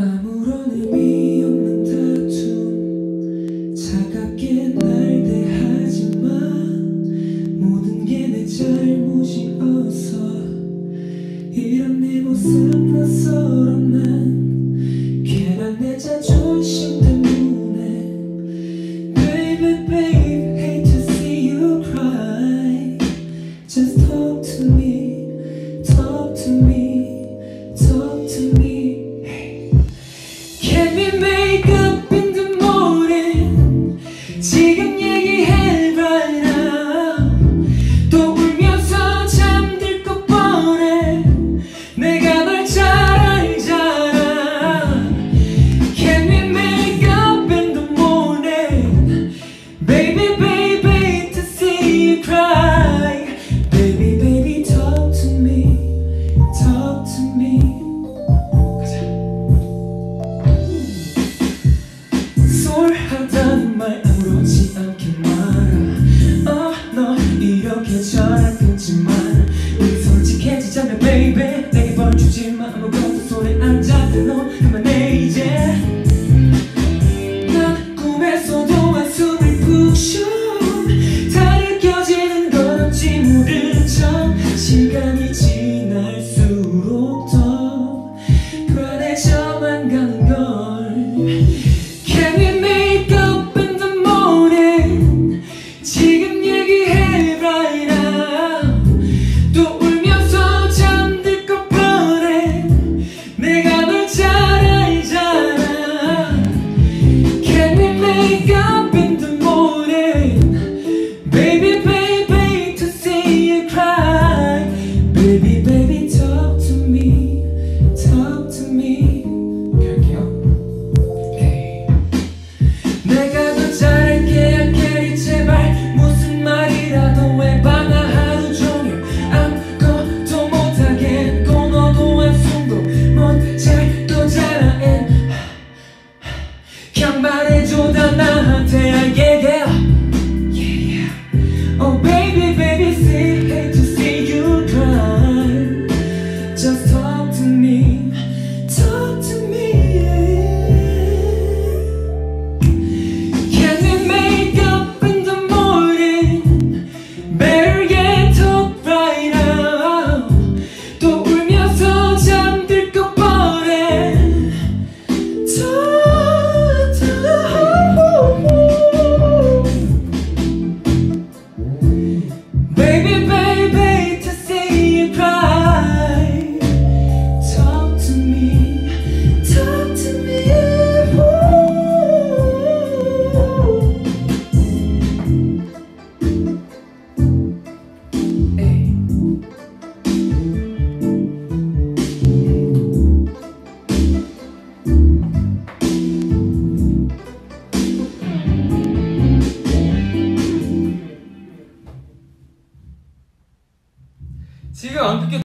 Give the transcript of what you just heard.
아무런 의미 그런다는 말 아무렇지 않게 말아 아너 이렇게 잘할 끊지 마 가도 자를게 약해리 제발. 무슨 말이라도 해봐. 나 하루 종일 아무것도 못하겠고 너도 한숨도 잘도 잘해 Yeah. 안 끊겨